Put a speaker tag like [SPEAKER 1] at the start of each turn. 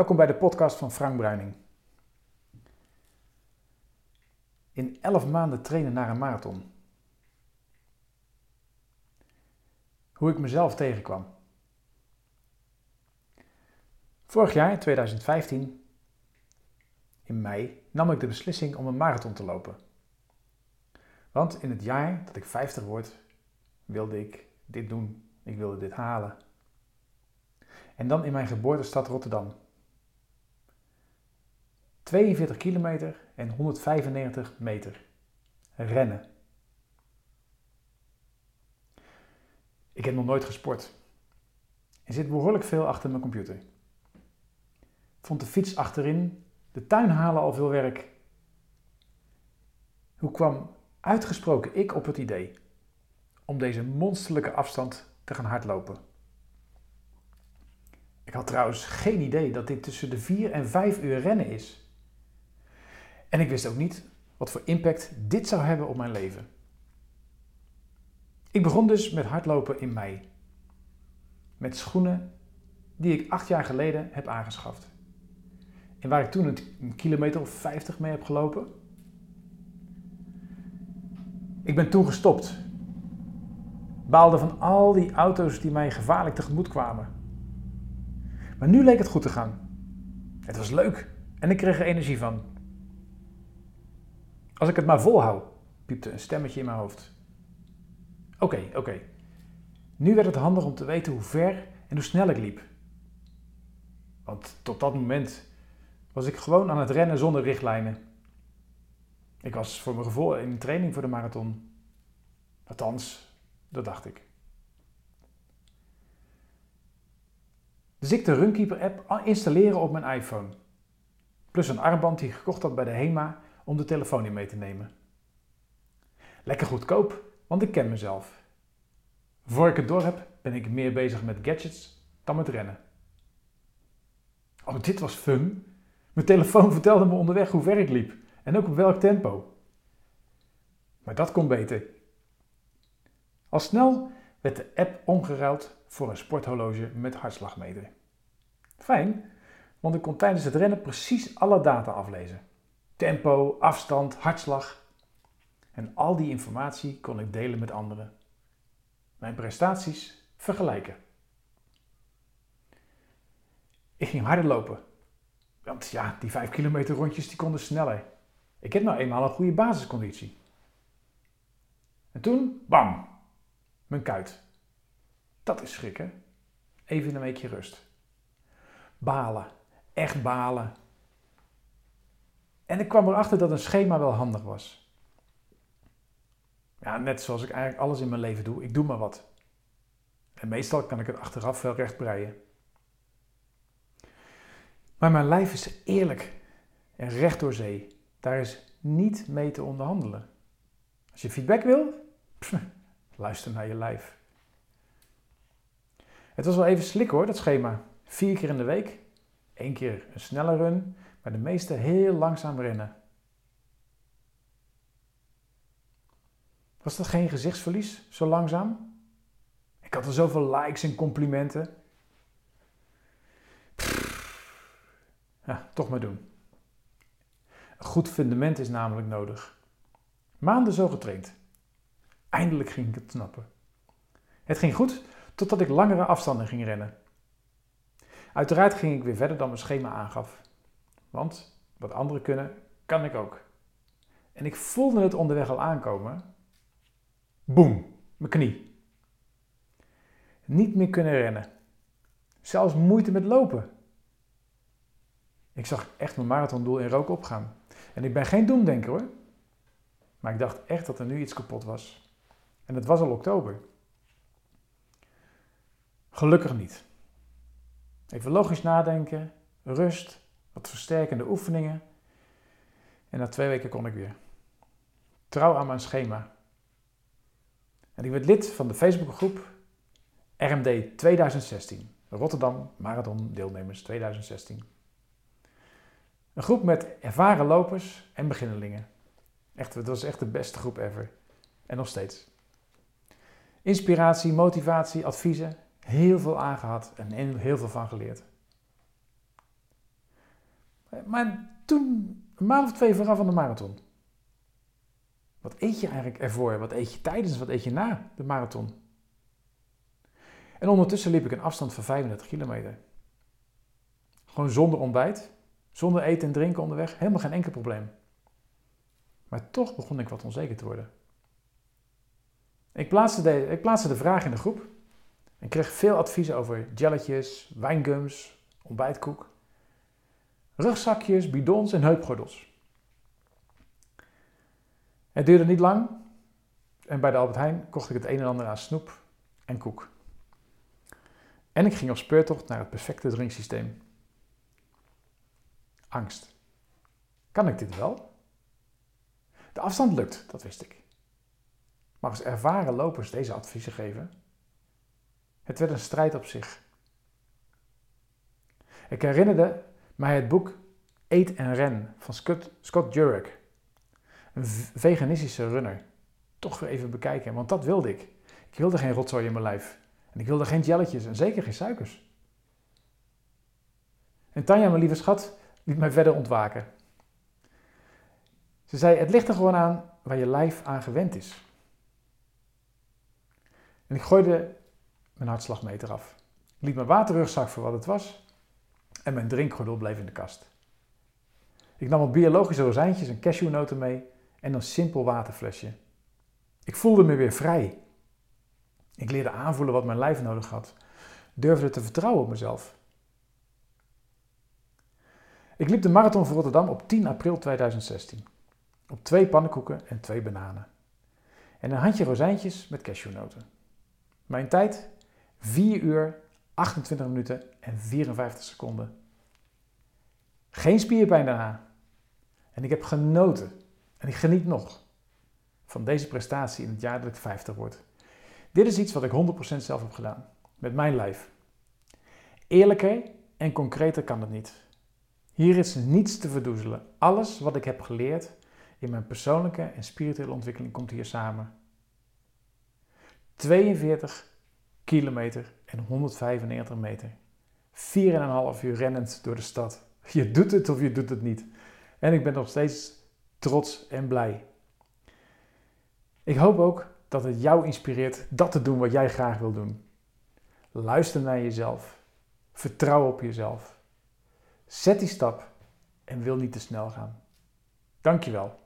[SPEAKER 1] Welkom bij de podcast van Frank Bruining. In 11 maanden trainen naar een marathon. Hoe ik mezelf tegenkwam. Vorig jaar, 2015, in mei, nam ik de beslissing om een marathon te lopen. Want in het jaar dat ik 50 word, wilde ik dit doen. Ik wilde dit halen. En dan in mijn geboortestad Rotterdam. 42 kilometer en 195 meter. Rennen. Ik heb nog nooit gesport. Er zit behoorlijk veel achter mijn computer. Vond de fiets achterin, de tuin halen al veel werk. Hoe kwam uitgesproken ik op het idee om deze monsterlijke afstand te gaan hardlopen? Ik had trouwens geen idee dat dit tussen de 4 en 5 uur rennen is. En ik wist ook niet wat voor impact dit zou hebben op mijn leven. Ik begon dus met hardlopen in mei. Met schoenen die ik acht jaar geleden heb aangeschaft. En waar ik toen een kilometer of 50 mee heb gelopen. Ik ben toen gestopt. Baalde van al die auto's die mij gevaarlijk tegemoet kwamen. Maar nu leek het goed te gaan. Het was leuk en ik kreeg er energie van. Als ik het maar volhoud, piepte een stemmetje in mijn hoofd. Oké, oké. Nu werd het handig om te weten hoe ver en hoe snel ik liep. Want tot dat moment was ik gewoon aan het rennen zonder richtlijnen. Ik was voor mijn gevoel in training voor de marathon. Althans, dat dacht ik. Dus ik de Runkeeper app installeren op mijn iPhone. Plus een armband die ik gekocht had bij de HEMA om de telefoon in mee te nemen. Lekker goedkoop, want ik ken mezelf. Voor ik het door heb, ben ik meer bezig met gadgets dan met rennen. Oh, dit was fun. Mijn telefoon vertelde me onderweg hoe ver ik liep en ook op welk tempo. Maar dat kon beter. Al snel werd de app omgeruild voor een sporthorloge met hartslagmeter. Fijn, want ik kon tijdens het rennen precies alle data aflezen tempo, afstand, hartslag. En al die informatie kon ik delen met anderen. Mijn prestaties vergelijken. Ik ging harder lopen. Want ja, die 5 kilometer rondjes die konden sneller. Ik heb nou eenmaal een goede basisconditie. En toen, bam, mijn kuit. Dat is schrikken. Even een weekje rust. Balen, echt balen. En ik kwam erachter dat een schema wel handig was. Ja, net zoals ik eigenlijk alles in mijn leven doe, ik doe maar wat. En meestal kan ik het achteraf wel recht breien. Maar mijn lijf is eerlijk en recht door zee. Daar is niet mee te onderhandelen. Als je feedback wil, luister naar je lijf. Het was wel even slik hoor, dat schema. Vier keer in de week. Eén keer een snelle run maar de meeste heel langzaam rennen. Was dat geen gezichtsverlies, zo langzaam? Ik had er zoveel likes en complimenten. Ja, toch maar doen. Een goed fundament is namelijk nodig. Maanden zo getraind. Eindelijk ging ik het snappen. Het ging goed totdat ik langere afstanden ging rennen. Uiteraard ging ik weer verder dan mijn schema aangaf. Want wat anderen kunnen, kan ik ook. En ik voelde het onderweg al aankomen. Boem, mijn knie. Niet meer kunnen rennen. Zelfs moeite met lopen. Ik zag echt mijn marathondoel in rook opgaan. En ik ben geen doemdenker hoor. Maar ik dacht echt dat er nu iets kapot was. En het was al oktober. Gelukkig niet. Even logisch nadenken, rust, versterkende oefeningen. En na twee weken kon ik weer. Trouw aan mijn schema. En ik werd lid van de Facebookgroep RMD 2016. Rotterdam Marathon Deelnemers 2016. Een groep met ervaren lopers en beginnelingen. Echt, het was echt de beste groep ever. En nog steeds. Inspiratie, motivatie, adviezen. Heel veel aangehad en heel veel van geleerd. Maar toen, een maand of twee vooraf van de marathon. Wat eet je eigenlijk ervoor? Wat eet je tijdens? Wat eet je na de marathon? En ondertussen liep ik een afstand van 35 kilometer. Gewoon zonder ontbijt, zonder eten en drinken onderweg, helemaal geen enkel probleem. Maar toch begon ik wat onzeker te worden. Ik plaatste de, ik plaatste de vraag in de groep en kreeg veel adviezen over jelletjes, wijngums, ontbijtkoek, rugzakjes, bidons en heupgordels. Het duurde niet lang en bij de Albert Heijn kocht ik het een en ander aan snoep en koek. En ik ging op speurtocht naar het perfecte drinksysteem. Angst. Kan ik dit wel? De afstand lukt, dat wist ik. Maar als ervaren lopers deze adviezen geven, het werd een strijd op zich. Ik herinnerde mij het boek Eet en Ren van Scott, Scott Jurek, een veganistische runner. Toch even bekijken, want dat wilde ik. Ik wilde geen rotzooi in mijn lijf. En ik wilde geen jelletjes en zeker geen suikers. En Tanja, mijn lieve schat, liet mij verder ontwaken. Ze zei: Het ligt er gewoon aan waar je lijf aan gewend is. En ik gooide mijn hartslagmeter af. Ik liet mijn waterrugzak voor wat het was en mijn drinkgordel bleef in de kast. Ik nam wat biologische rozijntjes en cashewnoten mee en een simpel waterflesje. Ik voelde me weer vrij. Ik leerde aanvoelen wat mijn lijf nodig had. Durfde te vertrouwen op mezelf. Ik liep de marathon van Rotterdam op 10 april 2016. Op twee pannenkoeken en twee bananen. En een handje rozijntjes met cashewnoten. Mijn tijd 4 uur, 28 minuten en 54 seconden. Geen spierpijn daarna. En ik heb genoten, en ik geniet nog, van deze prestatie in het jaar dat ik 50 word. Dit is iets wat ik 100% zelf heb gedaan, met mijn lijf. Eerlijker en concreter kan het niet. Hier is niets te verdoezelen. Alles wat ik heb geleerd in mijn persoonlijke en spirituele ontwikkeling komt hier samen. 42 kilometer en 195 meter. 4,5 uur rennend door de stad. Je doet het of je doet het niet. En ik ben nog steeds trots en blij. Ik hoop ook dat het jou inspireert dat te doen wat jij graag wil doen. Luister naar jezelf. Vertrouw op jezelf. Zet die stap en wil niet te snel gaan. Dankjewel.